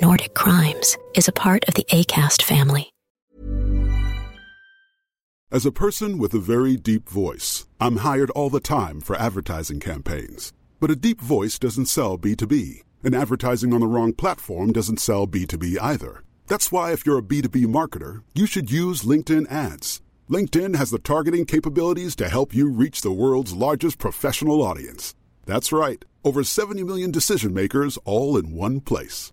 Nordic Crimes is a part of the ACAST family. As a person with a very deep voice, I'm hired all the time for advertising campaigns. But a deep voice doesn't sell B2B, and advertising on the wrong platform doesn't sell B2B either. That's why, if you're a B2B marketer, you should use LinkedIn ads. LinkedIn has the targeting capabilities to help you reach the world's largest professional audience. That's right, over 70 million decision makers all in one place.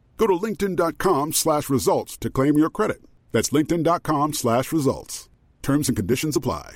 Go to linkedin.com slash results to claim your credit. That's linkedin.com slash results. Terms and conditions apply.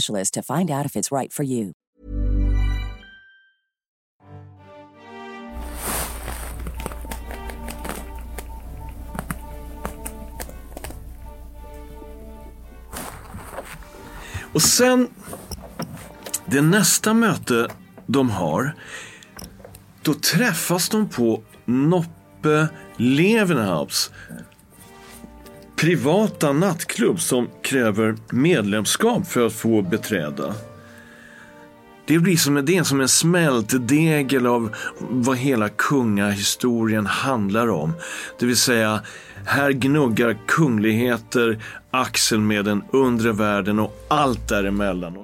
specialist to find out if it's right for you. Och sen, det nästa möte de har, då träffas de på Noppe Levenhaups privata nattklubb som kräver medlemskap för att få beträda. Det blir som, det är som en smältdegel av vad hela kungahistorien handlar om. Det vill säga, här gnuggar kungligheter axeln med den undre världen och allt däremellan.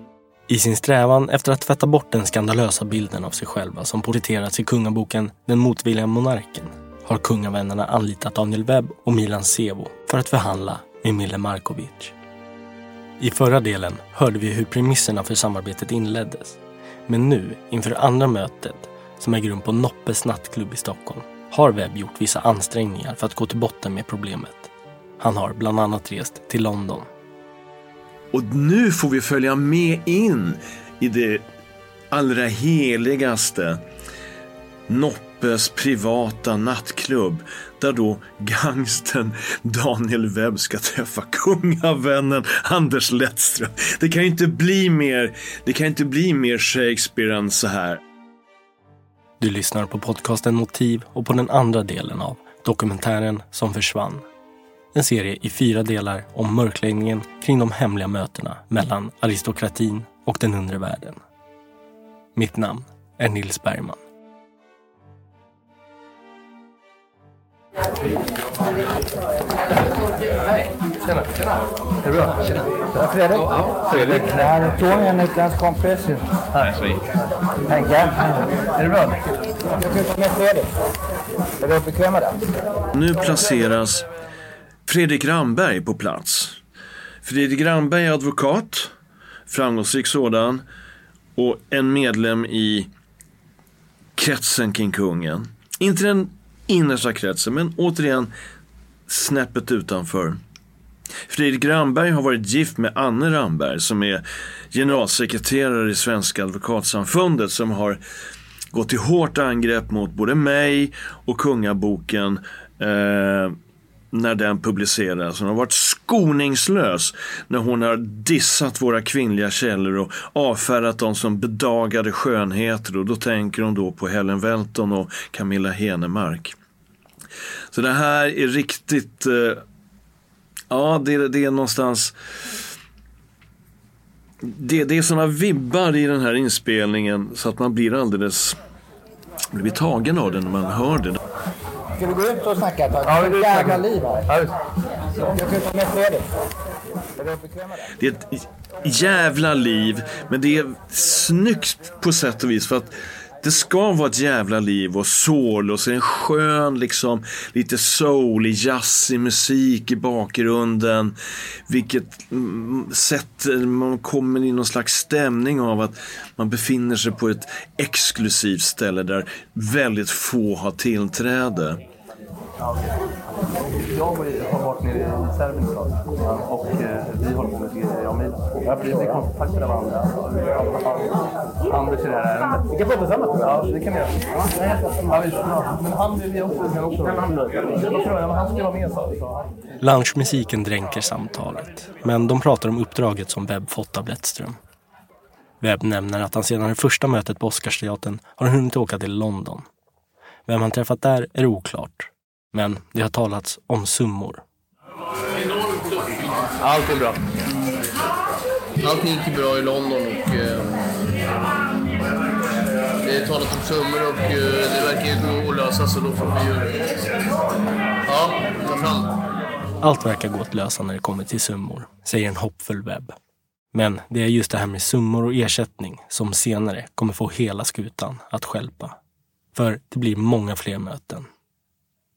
I sin strävan efter att tvätta bort den skandalösa bilden av sig själva som porträtterats i kungaboken Den motvilliga monarken har kungavännerna anlitat Daniel Webb och Milan Sevo för att förhandla med Mille Markovic. I förra delen hörde vi hur premisserna för samarbetet inleddes. Men nu, inför det andra mötet, som äger rum på Noppes nattklubb i Stockholm, har Webb gjort vissa ansträngningar för att gå till botten med problemet. Han har bland annat rest till London. Och nu får vi följa med in i det allra heligaste. Noppes privata nattklubb där då gangsten Daniel Webb ska träffa kungavännen Anders Lettström. Det kan ju inte bli mer, det kan inte bli mer Shakespeare än så här. Du lyssnar på podcasten Motiv och på den andra delen av dokumentären som försvann. En serie i fyra delar om mörkläggningen kring de hemliga mötena mellan aristokratin och den undre världen. Mitt namn är Nils Bergman. Tjena. Är det bra? Tjena. Fredrik. Ja, Fredrik. Det här är Tony, en utländsk kompis. Här, Sven. Henke. Är det bra? Jag ska ut med Fredrik. Är du bekväm med det? Nu placeras Fredrik Ramberg på plats. Fredrik Ramberg är advokat, framgångsrik sådan och en medlem i kretsen kring kungen. Inte den innersta kretsen, men återigen snäppet utanför. Fredrik Ramberg har varit gift med Anne Ramberg som är generalsekreterare i Svenska advokatsamfundet som har gått till hårt angrepp mot både mig och Kungaboken eh, när den publiceras. Hon har varit skoningslös när hon har dissat våra kvinnliga källor och avfärdat dem som bedagade skönheter. Och då tänker hon då på Helen Welton och Camilla Henemark. Så det här är riktigt... Eh, ja, det, det är någonstans... Det, det är sådana vibbar i den här inspelningen så att man blir alldeles... Man blir tagen av den när man hör den. Ska vi gå ut och snacka ett tag? Ja, vi Jävla liv här. Jag ska ta med Fredrik. Är det? Det är ett jävla liv, men det är snyggt på sätt och vis. för att det ska vara ett jävla liv och sol och så en skön liksom lite soul, jazzig musik i bakgrunden. Vilket mm, sätter, man kommer i någon slags stämning av att man befinner sig på ett exklusivt ställe där väldigt få har tillträde. Jag har varit nere i Serbien och eh, och Milan. Vi blir kontaktade av andra. Anders i det här ärendet. Vi kan prata tillsammans. Ja, det kan vi göra. Ja, men han vill vi också. Kan också. Han, han ska vara med så. Loungemusiken dränker samtalet. Men de pratar om uppdraget som Webb fått av Lettström. Webb nämner att han sedan det första mötet på Oscarsteatern har hunnit åka till London. Vem han träffat där är oklart. Men det har talats om summor. Allt är bra. Allting gick bra i London och eh, det är talat om summor och eh, det verkar ju gå att lösa så då får vi ju ja, ta fram Allt verkar gå att lösa när det kommer till summor, säger en hoppfull webb. Men det är just det här med summor och ersättning som senare kommer få hela skutan att skälpa. För det blir många fler möten.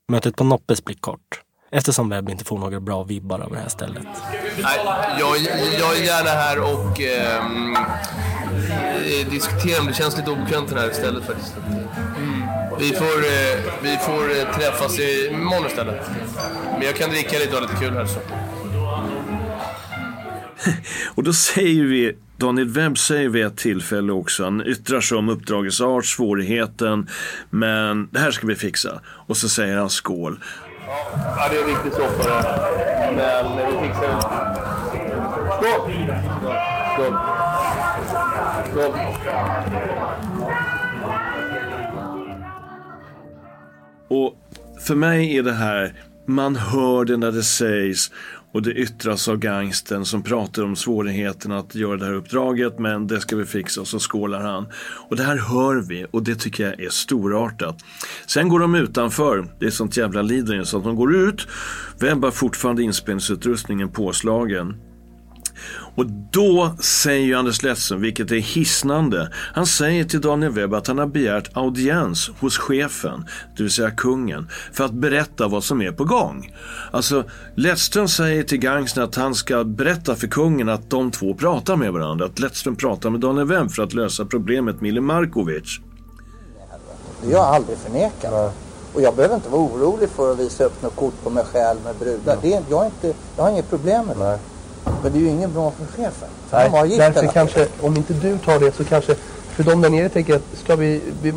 Mötet på Noppes blir kort eftersom Webb inte får några bra vibbar av det här stället. Nej, jag, jag är gärna här och ehm, eh, diskuterar, det känns lite obekvämt det här stället faktiskt. Mm. Vi får, eh, vi får eh, träffas imorgon istället. Men jag kan dricka lite och ha lite kul här så. och då säger vi Daniel Webb säger vid ett tillfälle också, han yttrar sig om uppdragets art, svårigheten, men det här ska vi fixa. Och så säger han skål. Ja, det är riktigt riktig soppa det. Men vi fixar det. Skål! Skål! Skål! Och för mig är det här, man hör det när det sägs och det yttras av gangsten som pratar om svårigheten att göra det här uppdraget men det ska vi fixa och så skålar han. Och det här hör vi och det tycker jag är storartat. Sen går de utanför, det är sånt jävla lider så att de går ut, Webb fortfarande inspelningsutrustningen påslagen. Och då säger Anders Lettström, vilket är hisnande, han säger till Daniel Webb att han har begärt audiens hos chefen, det vill säga kungen, för att berätta vad som är på gång. Alltså, Lettström säger till gangstern att han ska berätta för kungen att de två pratar med varandra, att Lettström pratar med Daniel Webb för att lösa problemet Mille Markovic. Det har jag aldrig förnekat. Och jag behöver inte vara orolig för att visa upp något kort på mig själv med brudar. Det, jag, är inte, jag har inget problem med det. Men det är ju ingen bra för chefen. För Nej, han därför kanske, om inte du tar det så kanske, för de där nere tänker att ska vi, vi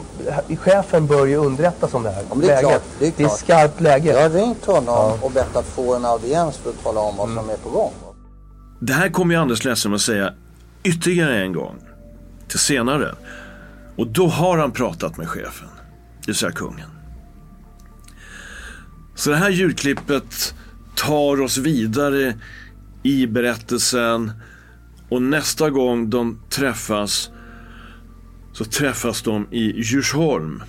chefen bör ju underrättas om det här. Ja, det, är klart, det, är klart. det är skarpt läge. Jag har ringt honom ja. och bett att få en audiens för att tala om vad mm. som är på gång. Det här kommer ju Anders Lessem att säga ytterligare en gång till senare. Och då har han pratat med chefen, det vill säga kungen. Så det här ljudklippet tar oss vidare i berättelsen och nästa gång de träffas så träffas de i Djursholm.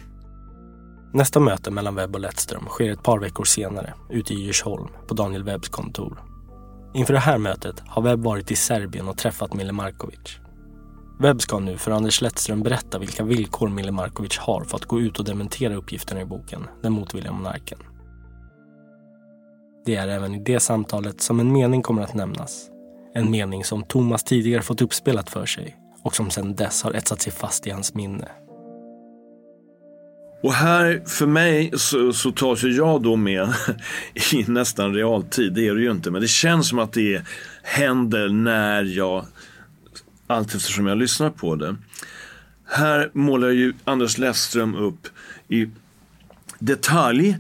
Nästa möte mellan Webb och Lettström sker ett par veckor senare ute i Djursholm på Daniel Webbs kontor. Inför det här mötet har Webb varit i Serbien och träffat Mille Markovic. Webb ska nu för Anders Lettström berätta vilka villkor Mille Markovic har för att gå ut och dementera uppgifterna i boken Den motvilliga monarken. Det är även i det samtalet som en mening kommer att nämnas. En mening som Thomas tidigare fått uppspelat för sig och som sedan dess har etsat sig fast i hans minne. Och här, för mig, så, så tas ju jag då med i nästan realtid. Det är det ju inte, men det känns som att det händer när jag, allt eftersom jag lyssnar på det. Här målar ju Anders Leffström upp i detalj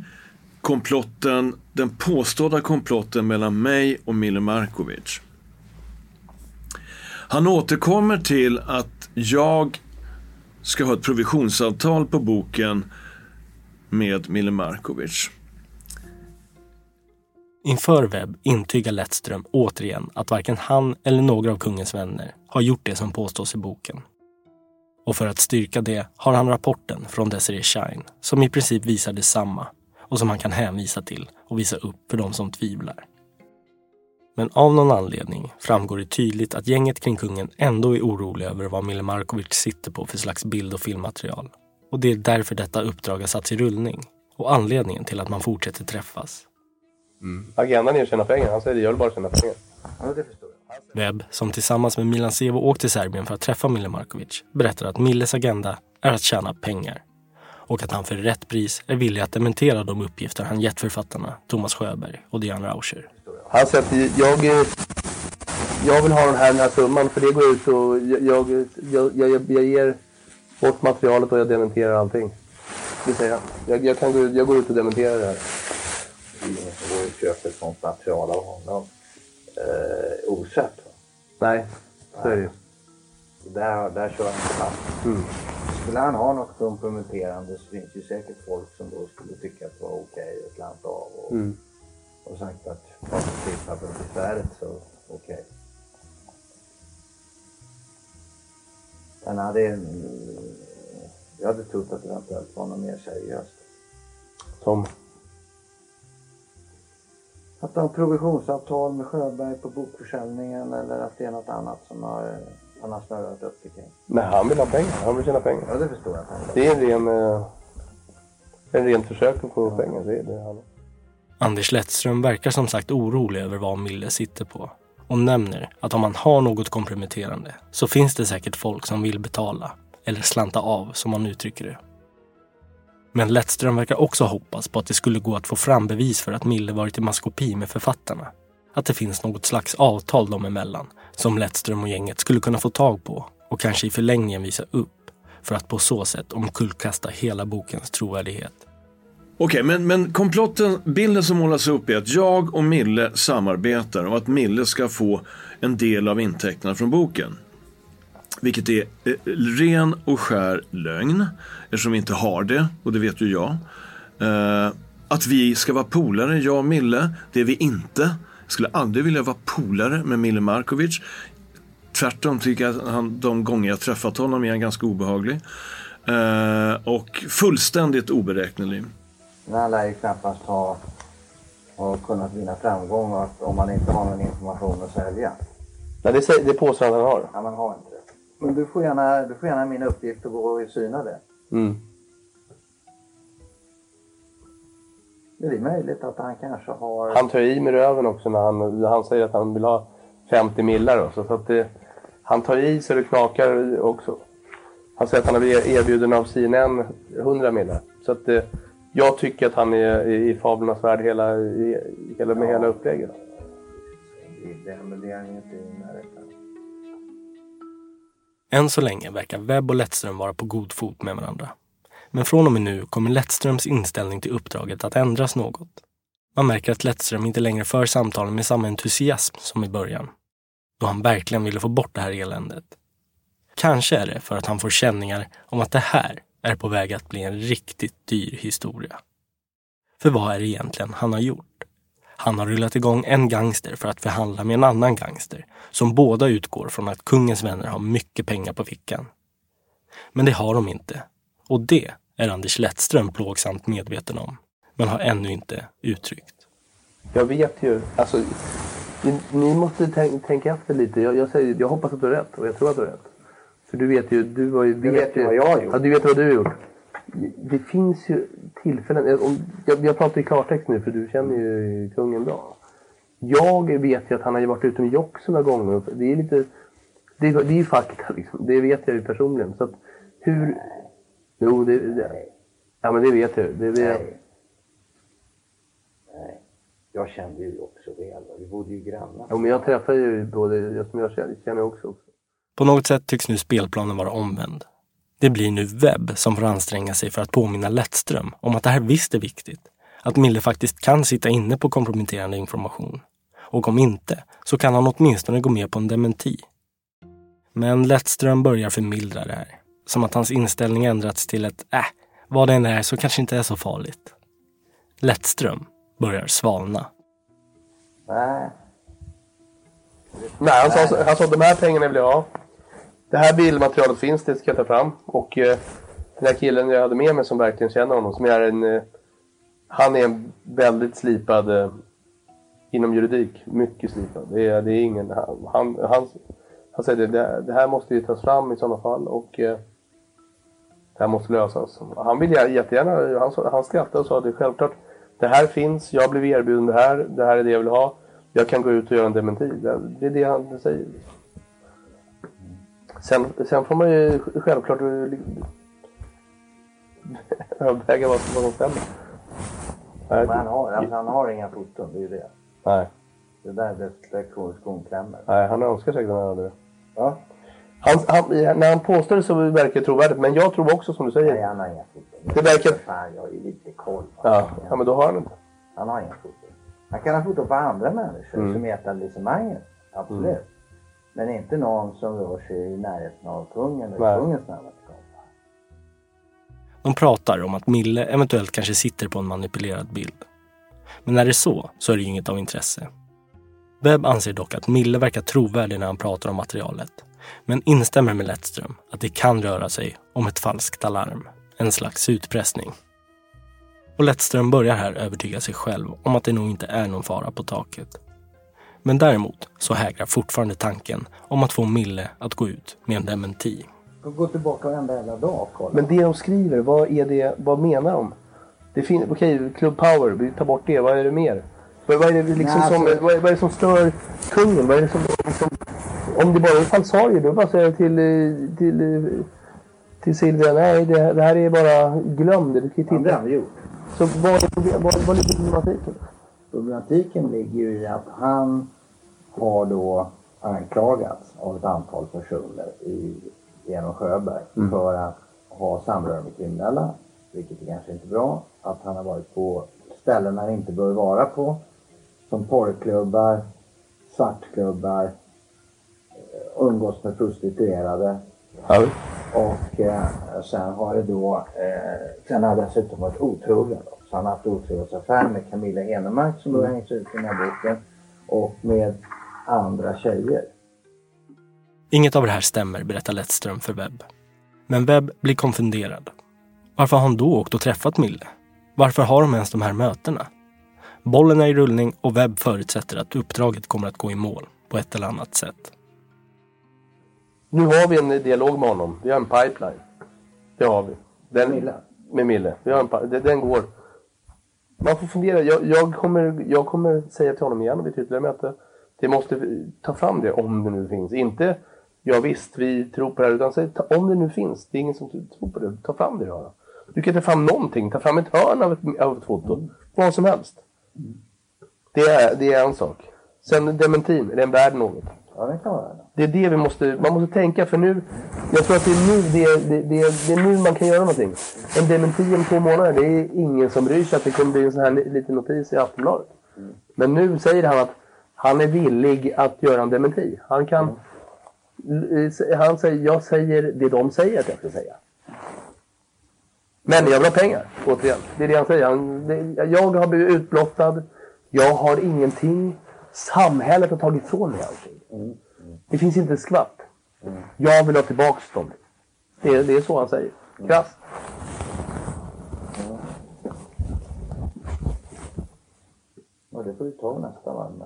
komplotten, den påstådda komplotten mellan mig och Mille Markovic. Han återkommer till att jag ska ha ett provisionsavtal på boken med Mille Markovic. Inför webb intygar Lettström återigen att varken han eller några av kungens vänner har gjort det som påstås i boken. Och för att styrka det har han rapporten från Desiree Shine som i princip visar detsamma och som han kan hänvisa till och visa upp för de som tvivlar. Men av någon anledning framgår det tydligt att gänget kring kungen ändå är oroliga över vad Mille Markovic sitter på för slags bild och filmmaterial. Och det är därför detta uppdrag har satts i rullning och anledningen till att man fortsätter träffas. Mm. Agendan är att tjäna pengar. Han säger det, jag vill bara tjäna pengar. Ja, det förstår jag. Webb, som tillsammans med Milan Sevo åkt till Serbien för att träffa Mille Markovic, berättar att Milles agenda är att tjäna pengar. Och att han för rätt pris är villig att dementera de uppgifter han gett författarna Thomas Sjöberg och Diane Rauscher. Han säger att jag, jag vill ha den här, den här summan för det går ut och jag, jag, jag, jag ger bort materialet och jag dementerar allting. Det säger han. Jag, jag, kan gå, jag går ut och dementerar det här. Ingen som går och köper sånt material av honom eh, osett. Nej, så är det ju. Där, där kör han fast. Mm. Skulle han ha något komprometterande så finns ju säkert folk som då skulle tycka att det var okej att klanta av och, Mm. och sagt att slippa för besväret så okej. Men hade, jag hade trott att det eventuellt var något mer seriöst. Som? Att ha provisionsavtal med Sjöberg på bokförsäljningen eller att det är något annat som har, han har snurrat upp det kring. Nej, han vill ha pengar. Han vill tjäna pengar. Ja, det förstår jag. Det är en ren, eh, en ren försök att få pengar. Det är det han Anders Lettström verkar som sagt orolig över vad Mille sitter på och nämner att om man har något komprometterande så finns det säkert folk som vill betala, eller slanta av som han uttrycker det. Men Lettström verkar också hoppas på att det skulle gå att få fram bevis för att Mille varit i maskopi med författarna. Att det finns något slags avtal dem emellan som Lettström och gänget skulle kunna få tag på och kanske i förlängningen visa upp för att på så sätt omkullkasta hela bokens trovärdighet. Okej, men, men komplotten, bilden som målas upp är att jag och Mille samarbetar och att Mille ska få en del av intäkterna från boken. Vilket är eh, ren och skär lögn, eftersom vi inte har det, och det vet ju jag. Eh, att vi ska vara polare, jag och Mille, det är vi inte. Skulle aldrig vilja vara polare med Mille Markovic. Tvärtom tycker jag att han, de gånger jag träffat honom är han ganska obehaglig. Eh, och fullständigt oberäknelig. Men han lär ju knappast ha, ha kunnat vinna framgång att- om man inte har någon information att sälja. Nej, det, det påstår han att han har. Ja, man har inte det. Men du får gärna, du får gärna min uppgift att gå och syna det. Mm. Det är möjligt att han kanske har... Han tar i med röven också när han, han säger att han vill ha 50 millar. Då, så att det, han tar i så det knakar också. Han säger att han har blivit erbjuden av CNN 100 millar. Så att det, jag tycker att han är i i fablernas värld hela, i, hela, med hela upplägget. Det, men det är han ju inte i närheten. Än så länge verkar Webb och Lettström vara på god fot med varandra. Men från och med nu kommer Lettströms inställning till uppdraget att ändras något. Man märker att Lettström inte längre för samtalen med samma entusiasm som i början. Då han verkligen ville få bort det här eländet. Kanske är det för att han får känningar om att det här är på väg att bli en riktigt dyr historia. För vad är det egentligen han har gjort? Han har rullat igång en gangster för att förhandla med en annan gangster som båda utgår från att kungens vänner har mycket pengar på fickan. Men det har de inte. Och det är Anders Lettström plågsamt medveten om, men har ännu inte uttryckt. Jag vet ju, alltså, ni, ni måste tänk, tänka efter lite. Jag, jag, säger, jag hoppas att du har rätt och jag tror att du har rätt. För du vet ju, du har ju... Du vet ju vad jag har gjort. Ja, du vet vad du har gjort. Det finns ju tillfällen, jag- om, jag, jag pratar i klartext nu för du känner ju kungen bra. Jag vet ju att han har ju varit ute med Jox några gånger. Det är lite, det, är- det är ju fakta liksom. Det vet jag ju personligen. Så att hur... Jo, det, det, Ja, men det vet du. Det, det... Nej. Nej. Jag kände ju också väl. Vi bodde ju grannar. Jo, men jag träffar ju både, jag som jag känner, känner också. också. På något sätt tycks nu spelplanen vara omvänd. Det blir nu Webb som får anstränga sig för att påminna Lettström om att det här visst är viktigt. Att Mille faktiskt kan sitta inne på komprometterande information. Och om inte, så kan han åtminstone gå med på en dementi. Men Lettström börjar förmildra det här. Som att hans inställning ändrats till ett äh, vad det än är så kanske inte är så farligt. Lettström börjar svalna. Nej. Nej, han sa, han sa de här pengarna vill jag ha. Det här bildmaterialet finns, det ska jag ta fram. Och eh, den här killen jag hade med mig som verkligen känner honom, som är en... Eh, han är en väldigt slipad eh, inom juridik. Mycket slipad. Det är, det är ingen... Han, han, han, han säger det, det här måste ju tas fram i sådana fall och eh, det här måste lösas. Han vill jättegärna, han, han skrattade och sa det självklart. Det här finns, jag blev erbjuden det här, det här är det jag vill ha. Jag kan gå ut och göra en dementi. Det, det är det han säger. Sen, sen får man ju självklart överväga vad som stämmer. Men han har, alltså, han har inga foton, det är ju det. nej, Det där det skon skon klämmer. nej, han önskar säkert att han hade det. Ja. Han, han, när han påstår det så verkar det trovärdigt, men jag tror också som du säger. Nej, han har inga foton. Det verkar- Fan, jag har ju lite koll. Ja, ja, men då har han inte. Han har inga foton. Han kan ha foton på andra människor Mm. som är etablissemanget. Absolut. Men inte någon som rör sig i närheten av kungen och Nej. kungens närmaste. De pratar om att Mille eventuellt kanske sitter på en manipulerad bild. Men när det är så, så är det ju inget av intresse. Webb anser dock att Mille verkar trovärdig när han pratar om materialet. Men instämmer med Lettström att det kan röra sig om ett falskt alarm. En slags utpressning. Och Lettström börjar här övertyga sig själv om att det nog inte är någon fara på taket. Men däremot så hägrar fortfarande tanken om att få Mille att gå ut med en dementi. Går tillbaka varenda jävla dag och kollar. Men det de skriver, vad är det, vad menar de? Det fin- Okej, Club Power, vi tar bort det. Vad är det mer? Vad, vad, är det liksom Nej, som, alltså- vad, är, vad är det som stör kungen? Vad är det som, liksom, om det bara är falsarier, då bara säger jag till, eh, till, eh, till Silvia, nej det, det här är bara, glöm det, du kan ju Ja, det titta. har vi gjort. Så vad, är ligger problematiken? Problematiken ligger ju i att han har då anklagats av ett antal personer i, genom Sjöberg för att ha samröre med kriminella, vilket är kanske inte bra. Att han har varit på ställen han inte bör vara på, som porrklubbar, svartklubbar, umgås med prostituerade. Ja. Och eh, sen har det då, eh, sen har han dessutom varit otrogen. Då. Så han har haft otrohetsaffär med Camilla Henemark som då hängs ut i den här boken. Och med andra tjejer. Inget av det här stämmer, berättar Lettström för Webb. Men Webb blir konfunderad. Varför har han då åkt och träffat Mille? Varför har de ens de här mötena? Bollen är i rullning och Webb förutsätter att uppdraget kommer att gå i mål på ett eller annat sätt. Nu har vi en dialog med honom. Vi har en pipeline. Det har vi. Den, Mille? Med Mille. Vi har en, den, den går. Man får fundera. Jag, jag, kommer, jag kommer säga till honom igen vid ett ytterligare möte. Det måste ta fram det om det nu finns. Inte ja visst, vi tror på det här. Utan säg, om det nu finns. Det är ingen som tror på det. Ta fram det då. Du kan ta fram någonting. Ta fram ett hörn av ett, av ett foto. Vad som helst. Det är, det är en sak. Sen dementin. Är den värd något? Ja, det kan vara det. Det är det vi måste, man måste tänka för nu, jag tror att det är nu, det, det, det, det är nu man kan göra någonting. En dementi om två månader, det är ingen som bryr sig att det kommer bli en sån här li- liten notis i Aftonbladet. Men nu säger han att han är villig att göra en dementi. Han kan, l- han säger, jag säger det de säger att jag ska säga. Men jag vill ha pengar, återigen. Det är det han säger. Han, det, jag har blivit utblottad, jag har ingenting. Samhället har tagit ifrån mig allting. Det finns inte ett skvatt. Jag vill ha tillbaks dem. Det är, det är så han säger. Krasst. Och det får vi ta nästa varv.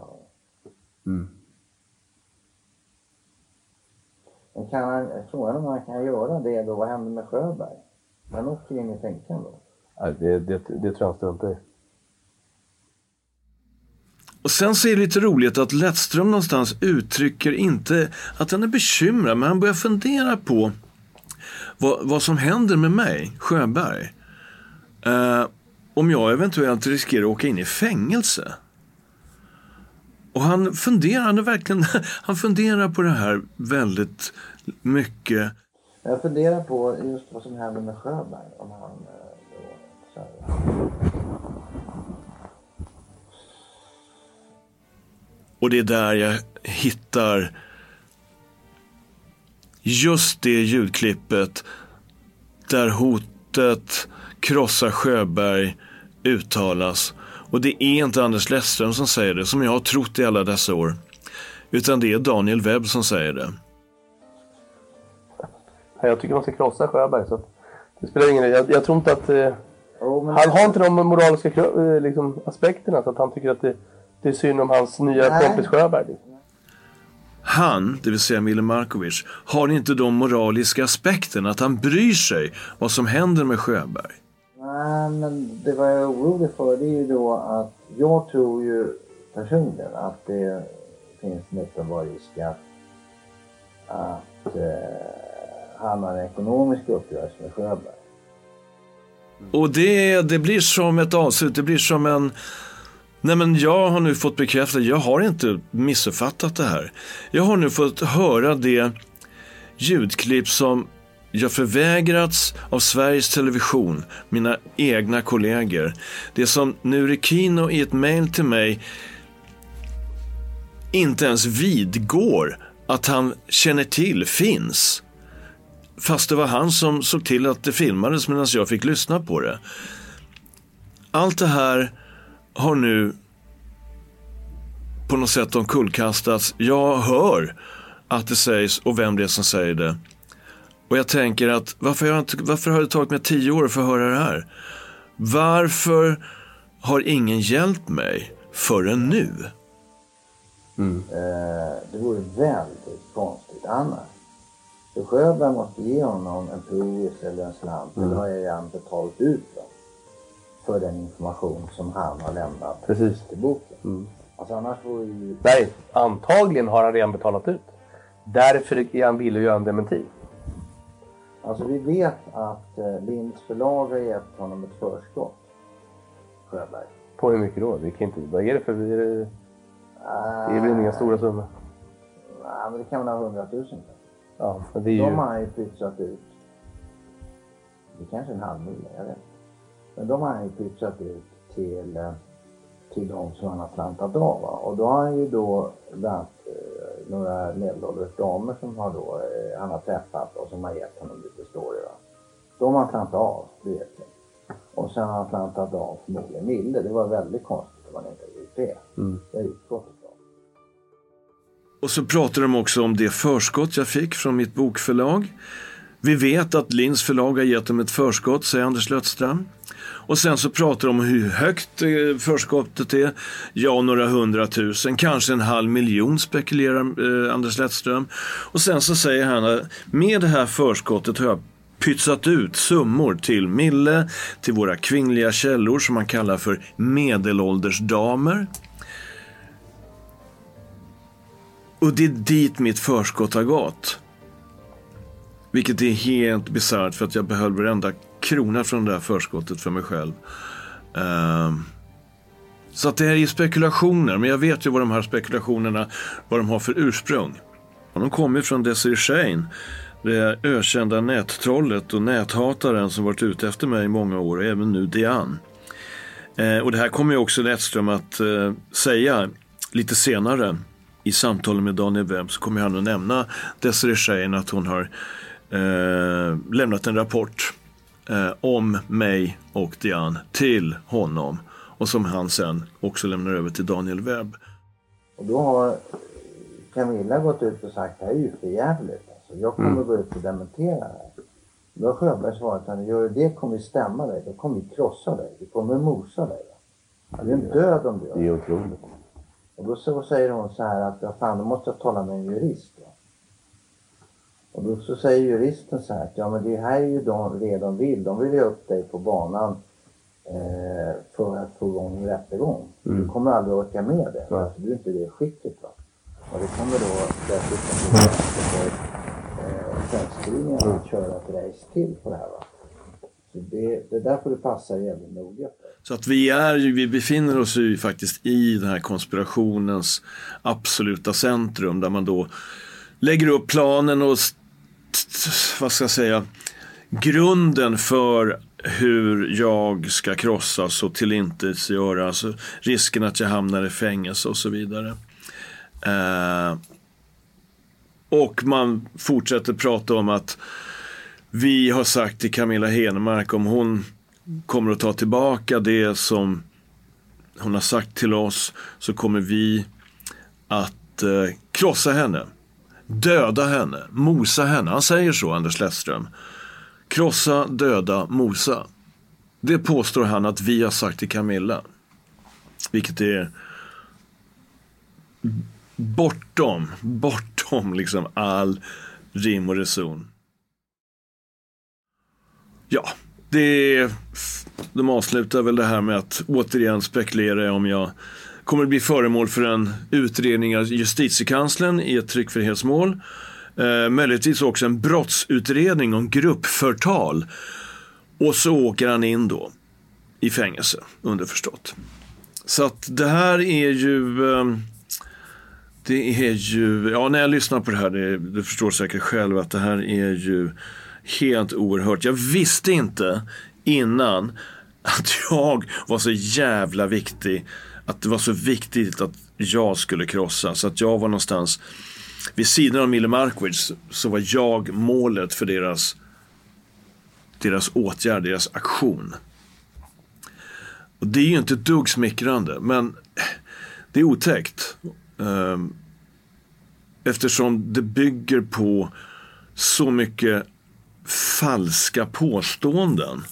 Men kan han, frågan om han kan göra det då, vad händer med Sjöberg? Han åker in i finkan då. Nej, det, det, det tror jag struntar i. Och sen så är det lite roligt att Lettström någonstans uttrycker inte att han är bekymrad, men han börjar fundera på vad, vad som händer med mig, Sjöberg. eh, om jag eventuellt riskerar att åka in i fängelse. Och han funderar, han, är verkligen, han funderar på det här väldigt mycket. Jag funderar på just vad som händer med Sjöberg. Om han, eh, då, Och det är där jag hittar just det ljudklippet där hotet krossa Sjöberg uttalas. Och det är inte Anders Lettström som säger det, som jag har trott i alla dessa år. Utan det är Daniel Webb som säger det. Jag tycker man ska krossa Sjöberg. Så det spelar ingen roll. Jag, jag tror inte att... Eh, men han har inte de moraliska eh, liksom, aspekterna så att han tycker att det, det är synd om hans nya Nej. kompis Sjöberg. Han, det vill säga Mille Markovic, har inte de moraliska aspekterna att han bryr sig vad som händer med Sjöberg. Nej, men det vad jag är orolig för det är ju då att jag tror ju personligen att det finns en uppenbar risk att, att eh, han har en ekonomisk uppgörelse med Sjöberg. Och det, det blir som ett avslut, det blir som en... Nej men jag har nu fått bekräftat, jag har inte missuppfattat det här. Jag har nu fått höra det ljudklipp som jag förvägrats av Sveriges Television, mina egna kollegor. Det som Nuri Kino i ett mejl till mig inte ens vidgår att han känner till finns. Fast det var han som såg till att det filmades medan jag fick lyssna på det. Allt det här har nu på något sätt omkullkastats. Jag hör att det sägs och vem det är som säger det. Och jag tänker att varför har, jag inte, varför har det tagit mig tio år för att höra det här? Varför har ingen hjälpt mig förrän nu? Eh, det vore väldigt konstigt annars. Så Sjöberg måste ge honom en provis eller en slant. Eller har jag redan betalat ut dem. För den information som han har lämnat Precis. till boken. Alltså annars vore ju... Nej, antagligen har han redan betalat ut. Därför är han villig att göra en dementi. Alltså vi vet att eh, Linds förlag har gett honom ett förskott. Sjöberg. På hur mycket då? Vi kan inte, vad är det för... Det, det är väl inga stora summor? Nej, men det kan vara hundratusen. Ja, det är ju... De har han ju pytsat ut. Det är kanske en halv mille, jag vet inte. Men de har han ju pytsat ut till, eh, till de som han har slantat av. Och då har han ju då bland annat eh, några medelålders damer som har då, eh, han har träffat och som har gett honom lite story. Va? De har han slantat av, det vet jag. Och sen har han slantat av förmodligen Mille. Det var väldigt konstigt om han inte hade gjort det. Mm. Det har utgått. Och så pratar de också om det förskott jag fick från mitt bokförlag. Vi vet att Linds förlag har gett dem ett förskott, säger Anders Lötström. Och sen så pratar de om hur högt eh, förskottet är. Ja, några hundratusen, kanske en halv miljon spekulerar eh, Anders Lettström. Och sen så säger han att med det här förskottet har jag pytsat ut summor till Mille, till våra kvinnliga källor som man kallar för medelåldersdamer. Och det är dit mitt förskott har gått. Vilket är helt bisarrt för att jag behöll varenda krona från det här förskottet för mig själv. Ehm, så att det här är ju spekulationer, men jag vet ju vad de här spekulationerna vad de har för ursprung. Och de kommer från Desiree Shane, det ökända nättrollet och näthataren som varit ute efter mig i många år och även nu Diane. Eh, och det här kommer ju också Lettström att eh, säga lite senare i samtalen med Daniel Webb så kommer han att nämna Desiree Shane att hon har eh, lämnat en rapport eh, om mig och Diane till honom och som han sen också lämnar över till Daniel Webb. Och då har Camilla gått ut och sagt det här är ju för jävligt. Alltså, jag kommer gå ut och dementera det här. Då har Sjöberg svarat att gör du det kommer vi stämma dig. Då kommer vi krossa dig. Vi kommer mosa dig. Va? Du är en död om du gör Det är det. otroligt. Och då så säger hon så här att ja, fan, då måste jag tala med en jurist. Va? Och då så säger juristen så här att ja men det här är ju de, det de vill. De vill ju upp dig på banan eh, för att få igång en rättegång. Du kommer aldrig orka med det. Nej. Alltså, du är inte i det skicket. Va? Och det kommer då dessutom bli för eh, självskrivningen att köra ett race till på det här. Va? Så det, det där får du passa jävligt noga för. Så att vi, är, ju- vi befinner oss ju faktiskt i den här konspirationens absoluta centrum där man då lägger upp planen och vad ska jag säga, grunden för hur jag ska krossas och tillintetgöras, alltså risken att jag hamnar i fängelse och så vidare. Eh, och man fortsätter prata om att vi har sagt till Camilla Henemark om hon kommer att ta tillbaka det som hon har sagt till oss så kommer vi att eh, krossa henne. Döda henne, mosa henne. Han säger så, Anders Lettström. Krossa, döda, mosa. Det påstår han att vi har sagt till Camilla. Vilket är bortom, bortom liksom all rim och reson. Ja, det, de avslutar väl det här med att återigen spekulera om jag kommer att bli föremål för en utredning av justitiekanslern i ett tryckfrihetsmål. Eh, möjligtvis också en brottsutredning om gruppförtal. Och så åker han in då i fängelse, underförstått. Så att det här är ju... Eh, det är ju, ja när jag lyssnar på det här, det, du förstår säkert själv att det här är ju helt oerhört. Jag visste inte innan att jag var så jävla viktig. Att det var så viktigt att jag skulle krossa. Så att jag var någonstans vid sidan av Mille Markovic så var jag målet för deras, deras åtgärd, deras aktion. Och det är ju inte ett dugg smickrande, men det är otäckt. Ehm, eftersom det bygger på så mycket falska påståenden.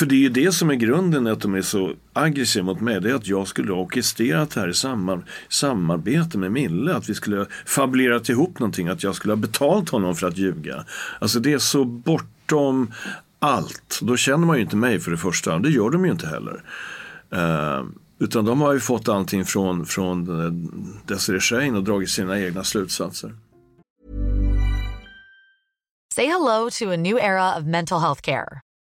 För det är ju det som är grunden att de är så aggressiva mot mig. Det är att jag skulle ha orkestrerat det här i samar- samarbete med Mille. Att vi skulle ha fabulerat ihop någonting. Att jag skulle ha betalt honom för att ljuga. Alltså det är så bortom allt. Då känner man ju inte mig för det första. Det gör de ju inte heller. Uh, utan de har ju fått allting från, från eh, Desirée Shane och dragit sina egna slutsatser. Say hello to a new era of mental health care.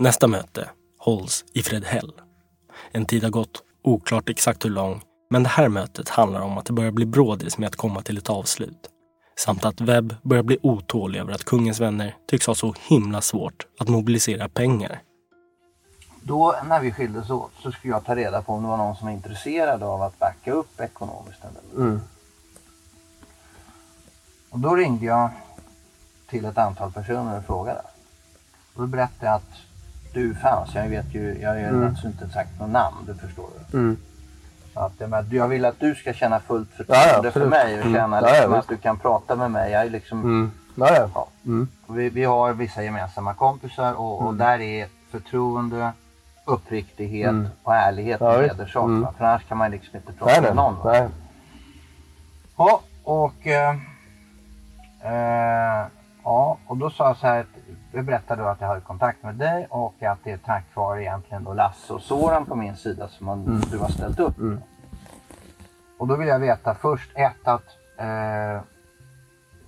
Nästa möte hålls i Fredhäll. En tid har gått, oklart exakt hur lång, men det här mötet handlar om att det börjar bli brådis med att komma till ett avslut. Samt att Webb börjar bli otålig över att kungens vänner tycks ha så himla svårt att mobilisera pengar. Då när vi skildes åt så skulle jag ta reda på om det var någon som var intresserad av att backa upp ekonomiskt. Mm. Och då ringde jag till ett antal personer och frågade. Och då berättade jag att du fanns. Jag vet ju, jag har ju Mm. alltså inte sagt något namn, du förstår. Du. Mm. Så att, jag, menar, jag vill att du ska känna fullt Ja, förtroende ja, för mig och Mm. känna Ja, ja, liksom, visst. att du kan prata med mig. Jag är liksom, Mm. Ja, ja. Mm. vi, vi har vissa gemensamma kompisar och, och Mm. där är förtroende, uppriktighet Mm. och ärlighet Ja, hederssak. Mm. För annars kan man liksom inte prata Nej, med någon. Nej. Ja, och, eh, eh, ja, och då sa jag så här, jag berättade då att jag hade kontakt med dig och att det är tack vare egentligen då Lasse och Soran på min sida som man, Mm. du har ställt upp. Mm. Och då vill jag veta först ett att eh,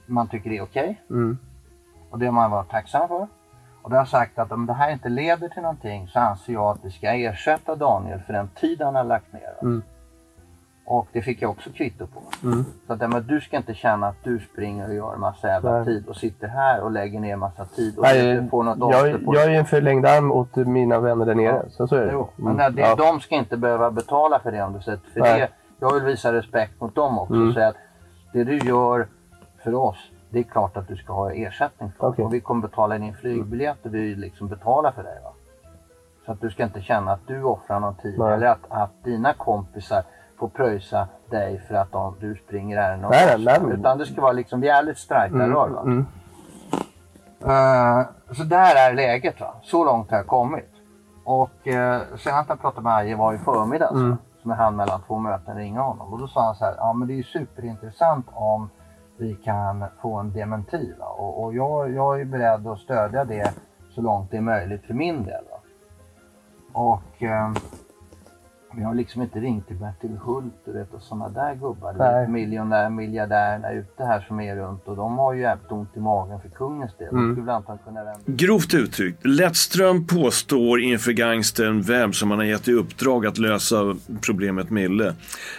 man tycker det är okej Mm. och det har man varit tacksam för. Och då har jag sagt att om det här inte leder till någonting så anser jag att vi ska ersätta Daniel för den tid han har lagt ner. Och det fick jag också kvitto på. Mm. Så att, ja, men du ska inte känna att du springer och gör massa jävla Nej. tid och sitter här och lägger ner massa tid och Nej, inte får något jag, på jag är ju en förlängd arm åt mina vänner där nere. Så, så är det. Jo, men Mm. det, Ja. de ska inte behöva betala för det om du sätter för Nej. det. Jag vill visa respekt mot dem också Mm. säga att det du gör för oss, det är klart att du ska ha ersättning för. Okej. Och vi kommer betala din flygbiljett och vi liksom betalar för dig. Va? Så att du ska inte känna att du offrar någon tid Nej. eller att, att dina kompisar får pröjsa dig för att de, du springer ärenden åt oss. Utan det ska vara liksom, vi är lite strajkar Mm, rör, va? mm. Eh, så där är läget. Va? Så långt har jag kommit. Och uh, senast jag pratade med Aje var i förmiddags. Mm. Som jag hann mellan två möten ringa honom. Och då sa han så här, ja men det är ju superintressant om vi kan få en dementi. Va? Och, och jag, jag är beredd att stödja det så långt det är möjligt för min del. Va? Och eh, vi har liksom inte ringt till Bertil Hult du vet, och sådana där gubbar. Nej. miljonär, miljardärerna ute här som är runt och de har ju jävligt ont i magen för kungens del. Mm. De skulle antagligen kunna vända Grovt uttryckt, Lettström påstår inför gangstern Webb som han har gett i uppdrag att lösa problemet Mille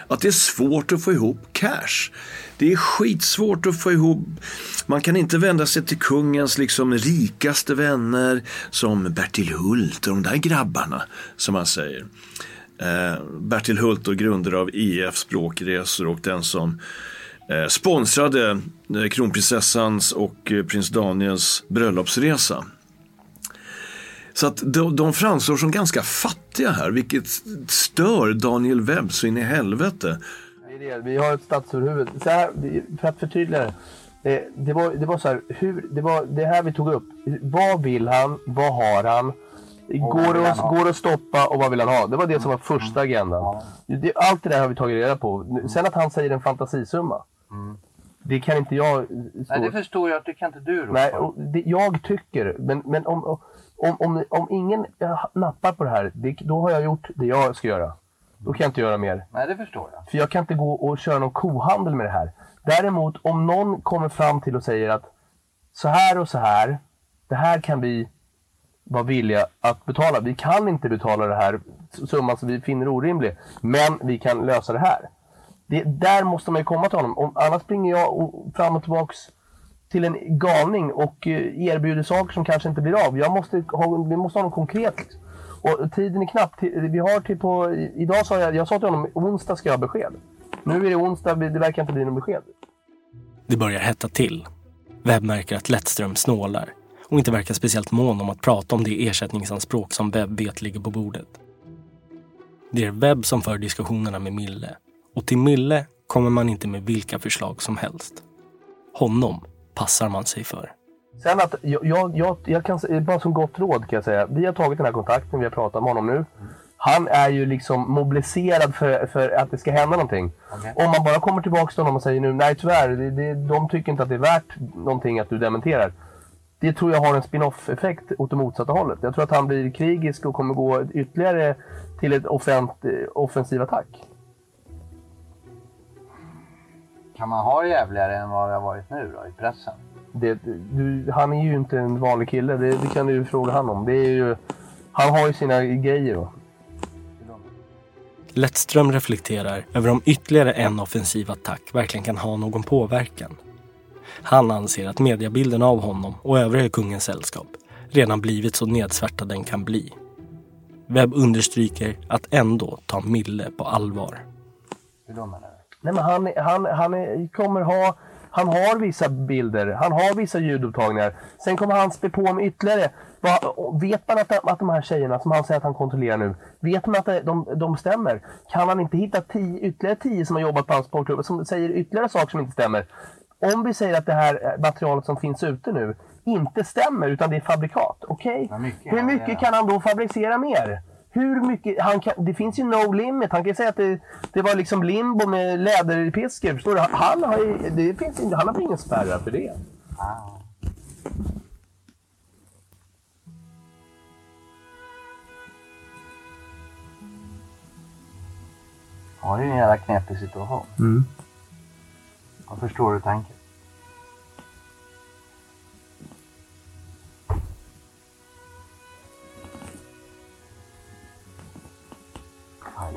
att det är svårt att få ihop cash. Det är skitsvårt att få ihop. Man kan inte vända sig till kungens liksom rikaste vänner som Bertil Hult och de där grabbarna som han säger. Eh, Bertil Hult och grundare av IF Språkresor och den som eh, sponsrade eh, kronprinsessans och eh, prins Daniels bröllopsresa. Så att de, de framstår som ganska fattiga här, vilket stör Daniel Webb så in i helvete. Vi har ett statsöverhuvud. Så här, för att förtydliga det. Det, det, var, det var så här, hur, det var det här vi tog upp. Vad vill han? Vad har han? Går det, att, går det att stoppa och vad vill han ha? Det var det som var första agendan. Allt det där har vi tagit reda på. Sen att han säger en fantasisumma. Mm. Det kan inte jag stå Nej, det förstår jag. Det kan inte du rå Nej, det, jag tycker, men, men om, om, om, om ingen eh, nappar på det här, det, då har jag gjort det jag ska göra. Då kan jag inte göra mer. Nej, det förstår jag. För jag kan inte gå och köra någon kohandel med det här. Däremot om någon kommer fram till och säger att så här och så här, det här kan vi vara villiga att betala. Vi kan inte betala det här summan som vi finner orimlig, men vi kan lösa det här. Det, där måste man ju komma till honom. Om, annars springer jag och, fram och tillbaks till en galning och eh, erbjuder saker som kanske inte blir av. Jag måste ha, vi måste ha något konkret. Och tiden är knapp. Vi har till på, idag sa jag, jag sa till honom onsdag ska jag ha besked. Nu är det onsdag, det verkar inte bli något besked. Det börjar hetta till. Webb märker att Lettström snålar och inte verkar speciellt mån om att prata om det ersättningsanspråk som Webb vet ligger på bordet. Det är Webb som för diskussionerna med Mille och till Mille kommer man inte med vilka förslag som helst. Honom passar man sig för. Sen att jag, jag, jag, jag kan säga, bara som gott råd kan jag säga. Vi har tagit den här kontakten, vi har pratat med honom nu. Han är ju liksom mobiliserad för, för att det ska hända någonting. Om man bara kommer tillbaka till honom och säger nu, nej tyvärr, det, det, de tycker inte att det är värt någonting att du dementerar. Det tror jag har en spin-off effekt åt det motsatta hållet. Jag tror att han blir krigisk och kommer gå ytterligare till ett offent, offensiv attack. Kan man ha jävligare än vad det har varit nu då i pressen? Det, du, han är ju inte en vanlig kille, det, det kan du ju fråga han om. Det är ju, han har ju sina grejer. Då. Lettström reflekterar över om ytterligare en offensiv attack verkligen kan ha någon påverkan. Han anser att mediebilden av honom och övriga i kungens sällskap redan blivit så nedsvärtad den kan bli. Webb understryker att ändå ta Mille på allvar. Hur då menar du? Nej, men han, han, han kommer ha... Han har vissa bilder, han har vissa ljudupptagningar. Sen kommer han spä på med ytterligare. Vet man att, att de här tjejerna som han säger att han kontrollerar nu, vet man att de, de stämmer? Kan han inte hitta tio, ytterligare tio som har jobbat på hans sportklubb som säger ytterligare saker som inte stämmer? Om vi säger att det här materialet som finns ute nu inte stämmer utan det är fabrikat, okej? Hur mycket kan han då fabricera mer? Hur mycket, han kan, det finns ju no limit. Han kan säga att det, det var liksom limbo med läderpiskor. Förstår du? Han har, ju- det finns, inte- han har ingen spärrar för det. Ja, det är en jävla knepig situation. Mm. Jag förstår hur du tänker.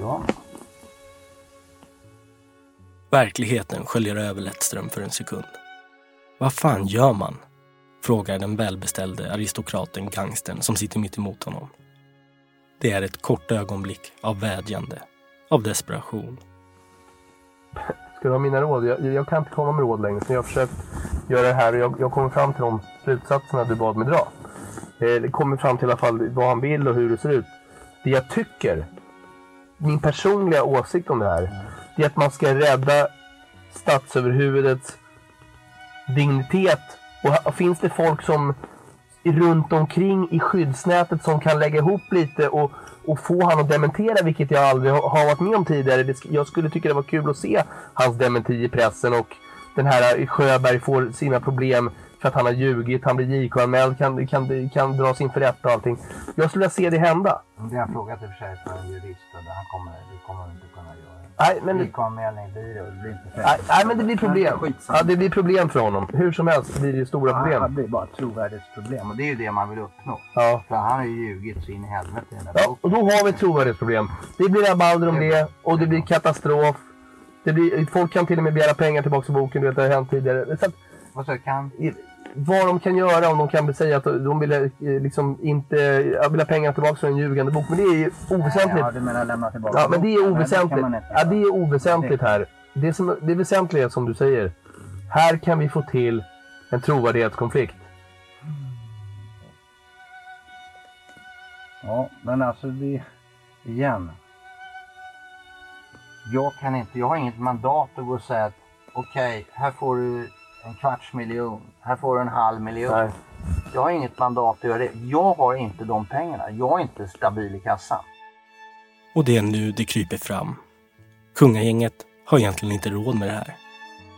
Ja, ja. Verkligheten sköljer över Lettström för en sekund. Vad fan gör man? Frågar den välbeställde aristokraten gangstern som sitter mitt emot honom. Det är ett kort ögonblick av vädjande, av desperation. Ska du ha mina råd? Jag, jag kan inte komma med råd längre. Så jag har försökt göra det här och jag, jag kommer fram till de slutsatserna du bad mig dra. Eh, kommer fram till i alla fall vad han vill och hur det ser ut. Det jag tycker, min personliga åsikt om det här, det är att man ska rädda statsöverhuvudets dignitet. Och, finns det folk som runt omkring i skyddsnätet som kan lägga ihop lite och, och få han att dementera, vilket jag aldrig har varit med om tidigare. Jag skulle tycka det var kul att se hans dementi i pressen och den här eh, Sjöberg får sina problem för att han har ljugit, han blir JK-anmäld, kan, kan, kan dras inför rätta och allting. Jag skulle vilja se det hända. Det har jag frågat i och för sig för en jurist och det han kommer, det kommer inte kunna göra. Nej, men- JK-anmälning blir det och det blir inte Nej, nej, men det blir problem. Ja, det blir problem för honom. Hur som helst blir det stora Ja, problem. Det blir bara ett trovärdighetsproblem och det är ju det man vill uppnå. Ja. För han har ju ljugit så in i helvete i den där Ja, boken. och då har vi ett trovärdighetsproblem. Det blir rabalder om det och det blir katastrof. Det blir, folk kan till och med begära pengar tillbaka i boken, du vet det har hänt tidigare. Så att, Vad så kan? Vad de kan göra om de kan säga att de vill eh, liksom inte vill ha pengar tillbaka för en ljugande bok. Men det är oväsentligt. Ja, du menar lämna tillbaka Ja, men det är oväsentligt. Ja, det är oväsentligt här. Det, som, det väsentliga är som du säger. Här kan vi få till en trovärdighetskonflikt. Ja, men alltså det... Igen. Jag kan inte, jag har inget mandat att gå och säga att okej, här får du en kvarts miljon, här får du en halv miljon. Nej. Jag har inget mandat att göra det. Jag har inte de pengarna. Jag är inte stabil i kassan. Och det är nu det kryper fram. Kungagänget har egentligen inte råd med det här.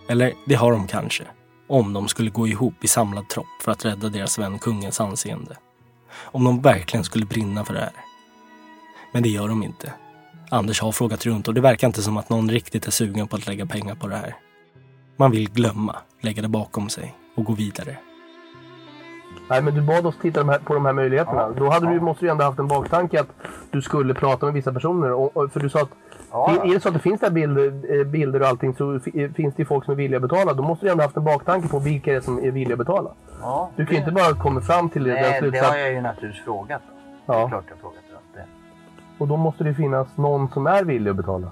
Eller det har de kanske. Om de skulle gå ihop i samlad tropp för att rädda deras vän kungens anseende. Om de verkligen skulle brinna för det här. Men det gör de inte. Anders har frågat runt och det verkar inte som att någon riktigt är sugen på att lägga pengar på det här. Man vill glömma, lägga det bakom sig och gå vidare. Nej, men du bad oss titta på de här möjligheterna. Då hade du, måste du ändå haft en baktanke att du skulle prata med vissa personer. Och, och, för du sa att Ja, är det så att det finns där bilder, eh, bilder och allting så eh, finns det ju folk som är villiga att betala. Då måste du ändå haft en baktanke på vilka det är som är villiga att betala. Ja, Du kan ju inte bara komma fram till den Nej, det har jag ju naturligtvis frågat. Det är Ja. klart jag har frågat det. Och då måste det finnas någon som är villig att betala.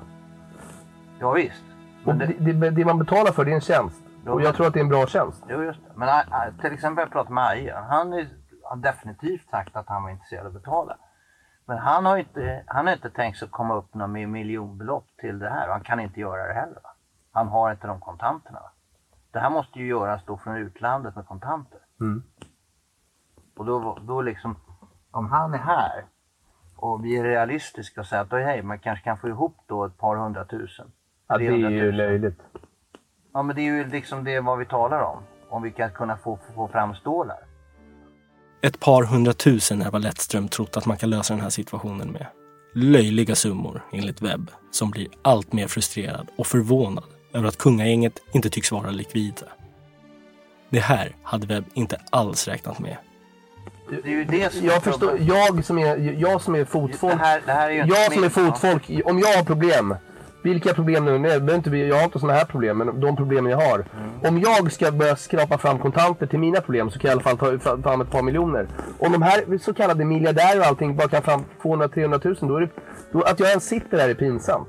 Ja, visst. Och det, det, det man betalar för det är en tjänst. Och men- jag tror att det är en bra tjänst. Jo, just det. Men äh, till exempel jag pratade med Aje. Han är, har definitivt sagt att han var intresserad av att betala. Men han har inte, han har inte tänkt sig att komma upp några med miljonbelopp till det här. Han kan inte göra det heller. Va? Han har inte de kontanterna. Va? Det här måste ju göras då från utlandet med kontanter. Mm. Och då, då liksom, om han är här och vi är realistiska och säger att hej, man kanske kan få ihop då ett par hundratusen. Ja, det är 300 000. ju löjligt. Ja, men det är ju liksom det vad vi talar om. Om vi kan kunna få, få fram stålar. Ett par hundratusen är vad Lettström trott att man kan lösa den här situationen med. Löjliga summor, enligt Webb, som blir allt mer frustrerad och förvånad över att kungagänget inte tycks vara likvida. Det här hade Webb inte alls räknat med. Det är ju det som Jag förstår, jag som är, jag som är fotfolk. Det här- det här är jag som är fotfolk, om jag har problem. Vilka problem nu det är, behöver inte jag har inte sådana här problem, men de problemen jag har. Mm. Om jag ska börja skrapa fram kontanter till mina problem så kan jag i alla fall ta ta fram ett par miljoner. Om de här så kallade miljardärer och allting bara kan fram 200-300 000, då är det, då, att jag ens sitter där är pinsamt.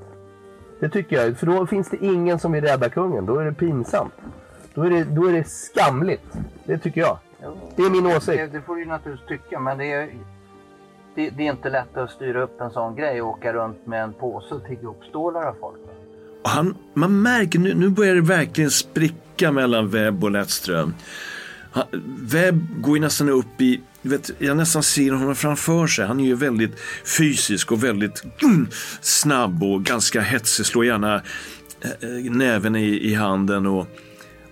Det tycker jag, för då finns det ingen som vill rädda kungen. Då är det pinsamt. Då är det, då är det skamligt. Det tycker jag. Det är min åsikt. Det, det får du ju naturligtvis tycka, men det är, det, det är inte lätt att styra upp en sån grej och åka runt med en påse och tigga upp stålar av folk. han, man märker nu, nu börjar det verkligen spricka mellan Webb och Lettström. Webb går ju nästan upp i, vet, jag nästan ser honom framför sig. Han är ju väldigt fysisk och väldigt mm, snabb och ganska hetsig. Slår gärna eh, eh näven i, i handen. Och,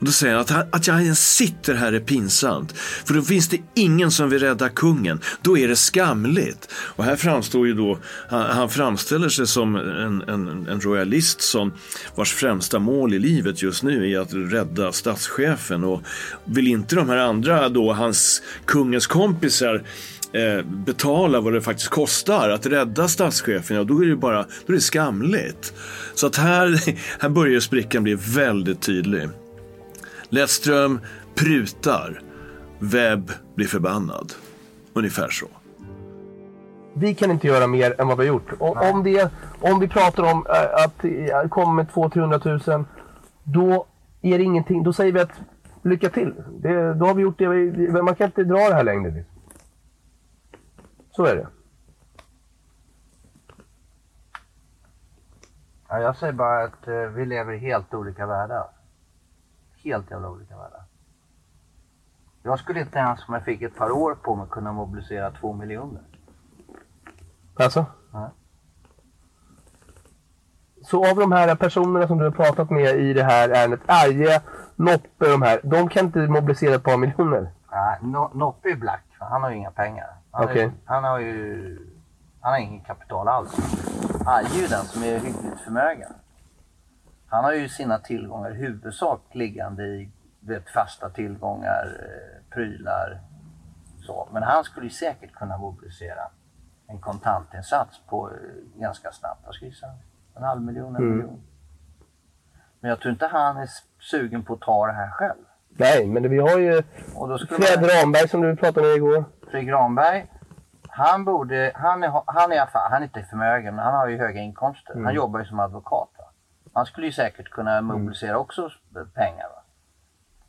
och då säger han att, han- att jag ens sitter här är pinsamt. För då finns det ingen som vill rädda kungen. Då är det skamligt. Och här framstår ju då, han, han framställer sig som en, en, en royalist som vars främsta mål i livet just nu är att rädda statschefen. Och vill inte de här andra då, hans kungens kompisar eh, betala vad det faktiskt kostar att rädda statschefen, ja då är det bara då är det skamligt. Så att här, här börjar sprickan bli väldigt tydlig. Lettström prutar. Webb blir förbannad. Ungefär så. Vi kan inte göra mer än vad vi har gjort. Och, om, det, om vi pratar om äh, att komma med 200-300 000, då är det ingenting. Då säger vi att lycka till. Det, då har vi gjort det. Man kan inte dra det här längre. Så är det. Ja, jag säger bara att eh, vi lever i helt olika världar. Helt jävla olika världar. Jag skulle inte ens om jag fick ett par år på mig kunna mobilisera två miljoner. Alltså? Nej. Så av de här personerna som du har pratat med i det här ärendet, Arje, Noppe, de här, de kan inte mobilisera ett par miljoner? Nej, no, Noppe är black. för Han har ju inga pengar. Han, är- Okej. han har ju... Han har ingen kapital alls. Arje är ju den som är hyggligt förmögen. Han har ju sina tillgångar i huvudsak liggande i vet, fasta tillgångar, eh, prylar. Så. Men han skulle ju säkert kunna mobilisera en kontantinsats på eh, ganska snabbt. Jag skulle gissa en halv miljon, en Mm. miljon. Men jag tror inte han är sugen på att ta det här själv. Nej, men det, vi har ju Fred man- Ramberg som du pratade med igår. Fredrik Granberg, han borde, han är, han är han är inte förmögen men han har ju höga inkomster. Mm. Han jobbar ju som advokat. Han skulle ju säkert kunna mobilisera också pengar. Va?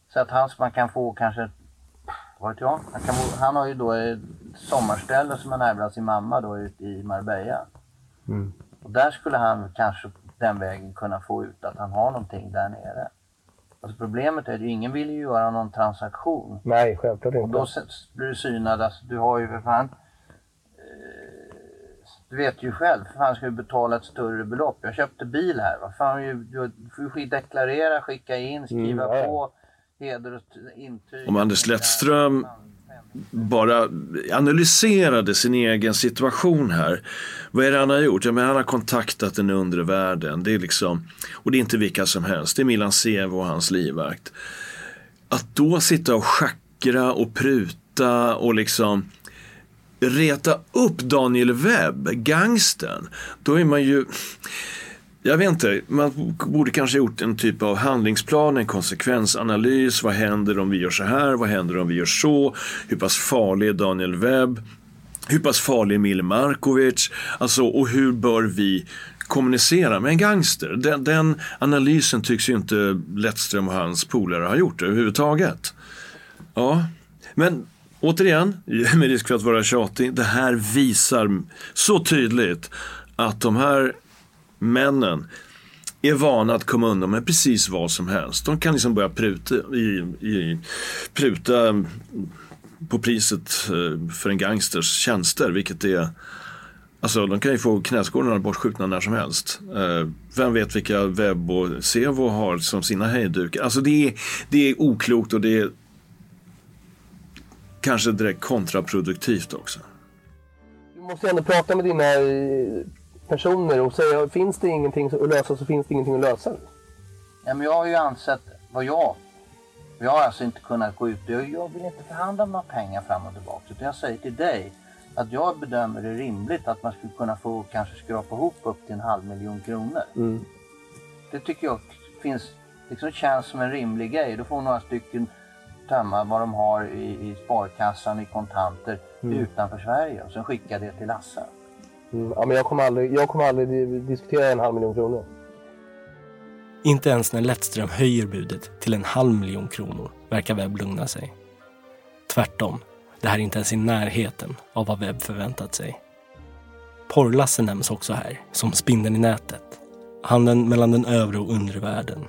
Så att han, man kan få kanske, vad vet jag, han, kan, få- han har ju då ett sommarställe som han ärvde av sin mamma då ute i Marbella. Mm. Och där skulle han kanske den vägen kunna få ut att han har någonting där nere. Alltså problemet är att ingen vill ju göra någon transaktion. Nej, självklart Och inte. då sätts- blir du synad. Alltså, du har ju för fan... Du vet ju själv, för fan ska du betala ett större belopp. Jag köpte bil här. Vad fan, du, du får ju deklarera, skicka in, skriva Mm, ja, på, heder och intyg. Om Anders Lettström bara analyserade sin egen situation här. Vad är det han har gjort? Ja, men han har kontaktat den undre världen. Det är liksom, och det är inte vilka som helst. Det är Milan Sevo och hans livvakt. Att då sitta och schackra och pruta och liksom reta upp Daniel Webb, gangsten. Då är man ju... Jag vet inte, man borde kanske gjort en typ av handlingsplan, en konsekvensanalys. Vad händer om vi gör så här? Vad händer om vi gör så? Hur pass farlig är Daniel Webb? Hur pass farlig är Mil Markovic? Alltså, och hur bör vi kommunicera med en gangster? Den, den analysen tycks ju inte Lettström och hans polare ha gjort överhuvudtaget. Ja, men återigen, med risk för att vara tjatig, det här visar så tydligt att de här männen är vana att komma undan med precis vad som helst. De kan liksom börja pruta, i, i, pruta på priset eh, för en gangsters tjänster, vilket är Alltså de kan ju få knäskålarna bortskjutna när som helst. Eh, vem vet vilka Webb och Sevo har som sina hejdukar. Alltså det är, det är oklokt och det är kanske direkt kontraproduktivt också. Du måste ändå prata med dina eh, personer och säga, finns det ingenting att lösa så finns det ingenting att lösa. Ja, men jag har ju ansett vad jag... Jag har alltså inte kunnat gå ut. Jag, jag vill inte förhandla om några pengar fram och tillbaka. Utan jag säger till dig att jag bedömer det rimligt att man skulle kunna få kanske skrapa ihop upp till en halv miljon kronor. Mm. Det tycker jag finns, liksom känns som en rimlig grej. Då får några stycken tömma vad de har i, i sparkassan i kontanter Mm. utanför Sverige och sen skicka det till Lasse. Mm. Ja, men jag kommer aldrig, jag kommer aldrig di- diskutera en halv miljon kronor. Inte ens när Lettström höjer budet till en halv miljon kronor verkar Webb lugna sig. Tvärtom, det här är inte ens i närheten av vad Webb förväntat sig. Porrlasse nämns också här, som spindeln i nätet. Handeln mellan den övre och undre världen.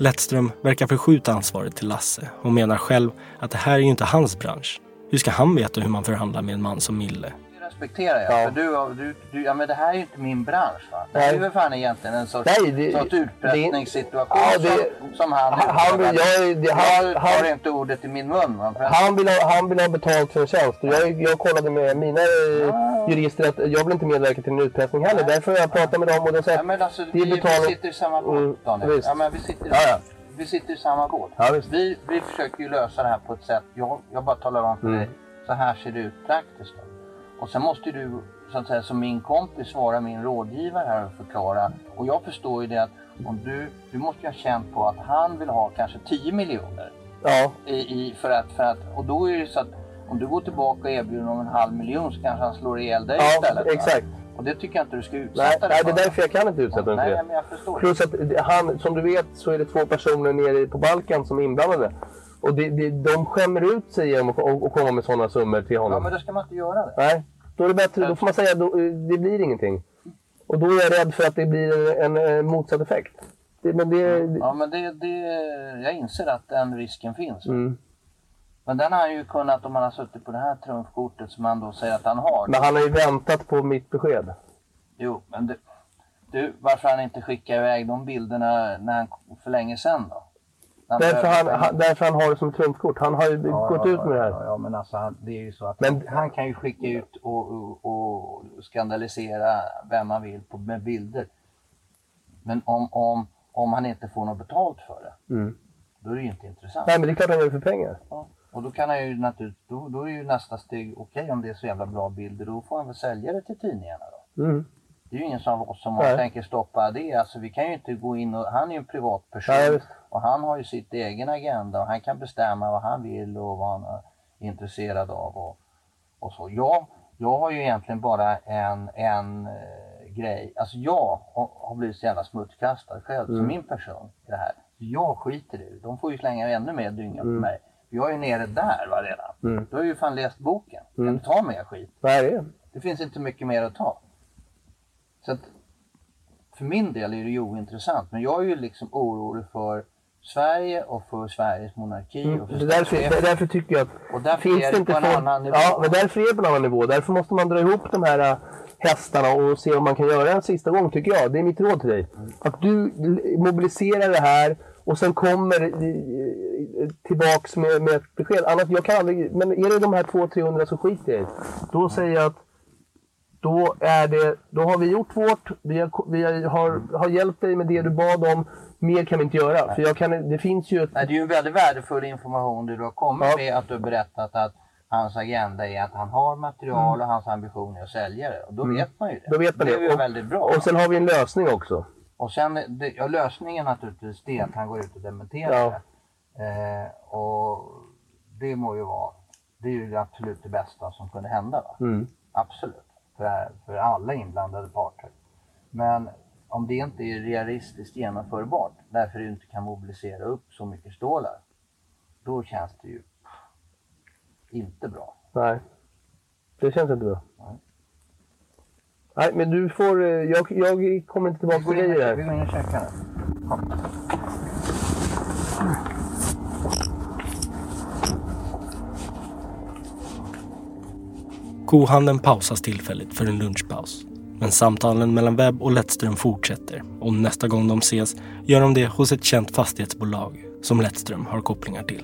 Lettström verkar förskjuta ansvaret till Lasse och menar själv att det här är ju inte hans bransch. Hur ska han veta hur man förhandlar med en man som Mille? Det respekterar jag. För du, du, du, ja, men det här är ju inte min bransch. Va? Det här är Nej. väl fan egentligen en sorts, Nej, det- sorts utpressningssituation Ja, det- som, som han Han- han jag- det- han- Jag han- tar inte ordet i min mun. Va? För Han vill, ha, han vill ha betalt för en tjänst. Jag, jag kollade med mina eh, jurister att jag vill inte medverka till en utpressning heller. Därför har jag pratat med dem och de säger Ja, alltså, det vi, är vi betalning. sitter i samma båt Mm. Ja, men vi, sitter, Ja, ja. vi sitter i samma båt. Ja, vi, vi försöker ju lösa det här på ett sätt. Jag, jag bara talar om för Mm. dig. Så här ser det ut praktiskt. Då. Och sen måste du så att säga, som min kompis vara min rådgivare här och förklara. Och jag förstår ju det att om du, du måste ju ha känt på att han vill ha kanske 10 miljoner. Ja. I, i, för att, för att, och då är det så att om du går tillbaka och erbjuder honom en halv miljon så kanske han slår ihjäl dig Ja, istället. va? exakt. Och det tycker jag inte du ska Nej, utsätta nej, dig det är därför jag kan inte utsätta mig för Nej, det. men jag förstår. Plus att han, som du vet så är det två personer nere på Balkan som är inblandade. Och det, det, de skämmer ut sig genom att och, och komma med sådana summor till Ja, honom. men då ska man inte göra det. Nej, då är det bättre. Då får man säga att det blir ingenting. Och då är jag rädd för att det blir en, en, eh, motsatt effekt. Det, men det, Ja, men det, det, jag inser att den risken finns. mm. Men den har han ju kunnat om han har suttit på det här trumfkortet som han då säger att han har. Men han har ju väntat på mitt besked. Jo, men du, du, varför han inte skickade iväg de bilderna när han, för länge sedan då? När Därför han, han, därför han har det som trumfkort. Han har ju Ja, gått ja, ut med det här. Ja, ja, men alltså han, det är ju så att Men- han, han kan ju skicka ut och, och, och skandalisera vem han vill på, med bilder. Men om, om, om han inte får något betalt för det, Mm. då är det ju inte intressant. Nej, men det är klart han gör det för pengar. Ja. Och då kan han ju naturligtvis, då, då är ju nästa steg, okej om det är så jävla bra bilder, då får han väl sälja det till tidningarna då. Mm. Det är ju ingen som, som Nej. tänker stoppa det. Alltså vi kan ju inte gå in och, han är ju en privatperson Nej, och han har ju sitt egen agenda och han kan bestämma vad han vill och vad han är intresserad av och, och så. Jag, jag har ju egentligen bara en, en eh, grej, alltså jag har, blivit så jävla smutskastad själv som Mm. min person i det här. Jag skiter i det. De får ju slänga ännu mer dynga på Mm. mig. Jag är ju nere där va, redan. Mm. Du har ju fan läst boken. Mm. Kan du ta mer skit? Det är Det finns inte mycket mer att ta. Så att för min del är det ju ointressant. Men jag är ju liksom orolig för Sverige och för Sveriges monarki. Mm. Och för därför, det är därför tycker jag att Och därför finns är det inte på en folk- annan nivå. Ja, men därför är det på en annan nivå. Därför måste man dra ihop de här äh, hästarna och se om man kan göra en sista gång, tycker jag. Det är mitt råd till dig. Att du mobiliserar det här och sen kommer eh, tillbaks med, med ett besked. Annars, jag kan aldrig, men är det de här 200-300 så jag i. Då säger jag att då, är det, då har vi gjort vårt, vi har, vi har, har hjälpt dig med det du bad om. Mer kan vi inte göra. För jag kan, det finns ju ett... Nej, det är ju en väldigt värdefull information du har kommit Ja. med. Att du har berättat att hans agenda är att han har material Mm. och hans ambition är att sälja det. Och då Mm. vet man ju det. Då vet man det det. är ju Och- väldigt bra. Och sen har vi en lösning också. Och sen, det, ja, lösningen naturligtvis det är att han går ut och dementerar Ja. det. Eh, och det må ju vara, det är ju det absolut det bästa som kunde hända. Va? Mm. Absolut. För, för alla inblandade parter. Men om det inte är realistiskt genomförbart, därför du inte kan mobilisera upp så mycket stålar, då känns det ju inte bra. Nej, det känns inte bra. Nej, men du får... eh, Jag, jag kommer inte tillbaka till dig Vi går in och käkar nu. Kohandeln pausas tillfälligt för en lunchpaus. Men samtalen mellan Webb och Lettström fortsätter och nästa gång de ses gör de det hos ett känt fastighetsbolag som Lettström har kopplingar till.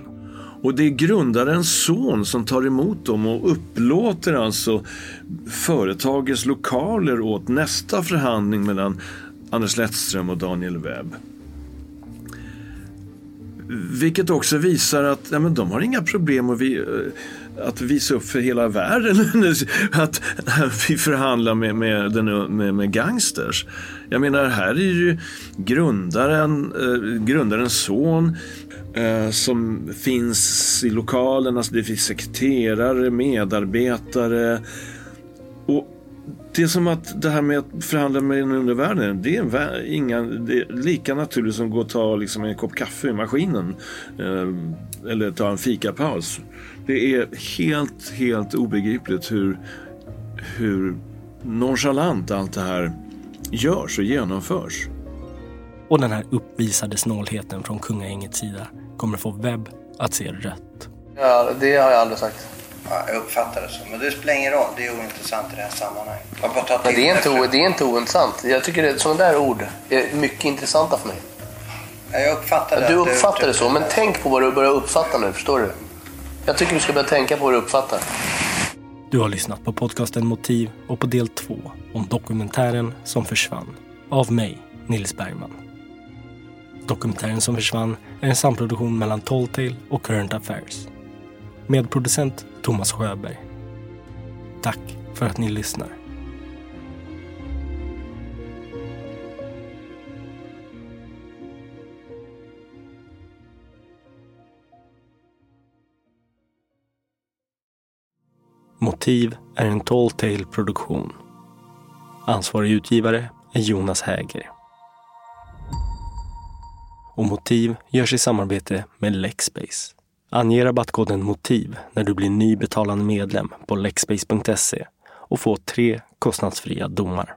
Och det är grundarens son som tar emot dem och upplåter alltså företagets lokaler åt nästa förhandling mellan Anders Lettström och Daniel Webb. Vilket också visar att ja, men de har inga problem Och vi, eh, att visa upp för hela världen att vi förhandlar med, med, den, med, med gangsters. Jag menar, här är ju grundaren, eh, grundarens son eh, som finns i lokalen. Alltså det finns sekreterare, medarbetare. Och det är som att det här med att förhandla med den undervärlden, det är, inga, det är lika naturligt som att gå och ta liksom en kopp kaffe i maskinen. Eh, eller ta en fikapaus. Det är helt, helt obegripligt hur, hur nonchalant allt det här görs och genomförs. Och den här uppvisade snålheten från kungagängets sida kommer få Webb att se rött. Ja, det har jag aldrig sagt. Ja, jag uppfattar det så. Men det spelar ingen roll. Det är ointressant i det här sammanhanget. Jag bara tar det är inte, o- det är inte ointressant. Jag tycker att sådana där ord är mycket intressanta för mig. Ja, Jag uppfattar det. Du att uppfattar det så, men tänk på vad du börjar uppfatta nu, förstår du? Jag tycker du ska börja tänka på vad du uppfattar. Du har lyssnat på podcasten Motiv och på del två om dokumentären som försvann. Av mig, Nils Bergman. Dokumentären som försvann är en samproduktion mellan Talltale och Current Affairs. Medproducent Thomas Sjöberg. Tack för att ni lyssnar. Motiv är en Talltale-produktion. Ansvarig utgivare är Jonas Häger. Och Motiv görs i samarbete med Lexbase. Ange rabattkoden MOTIV när du blir ny betalande medlem på lexbase.se och få tre kostnadsfria domar.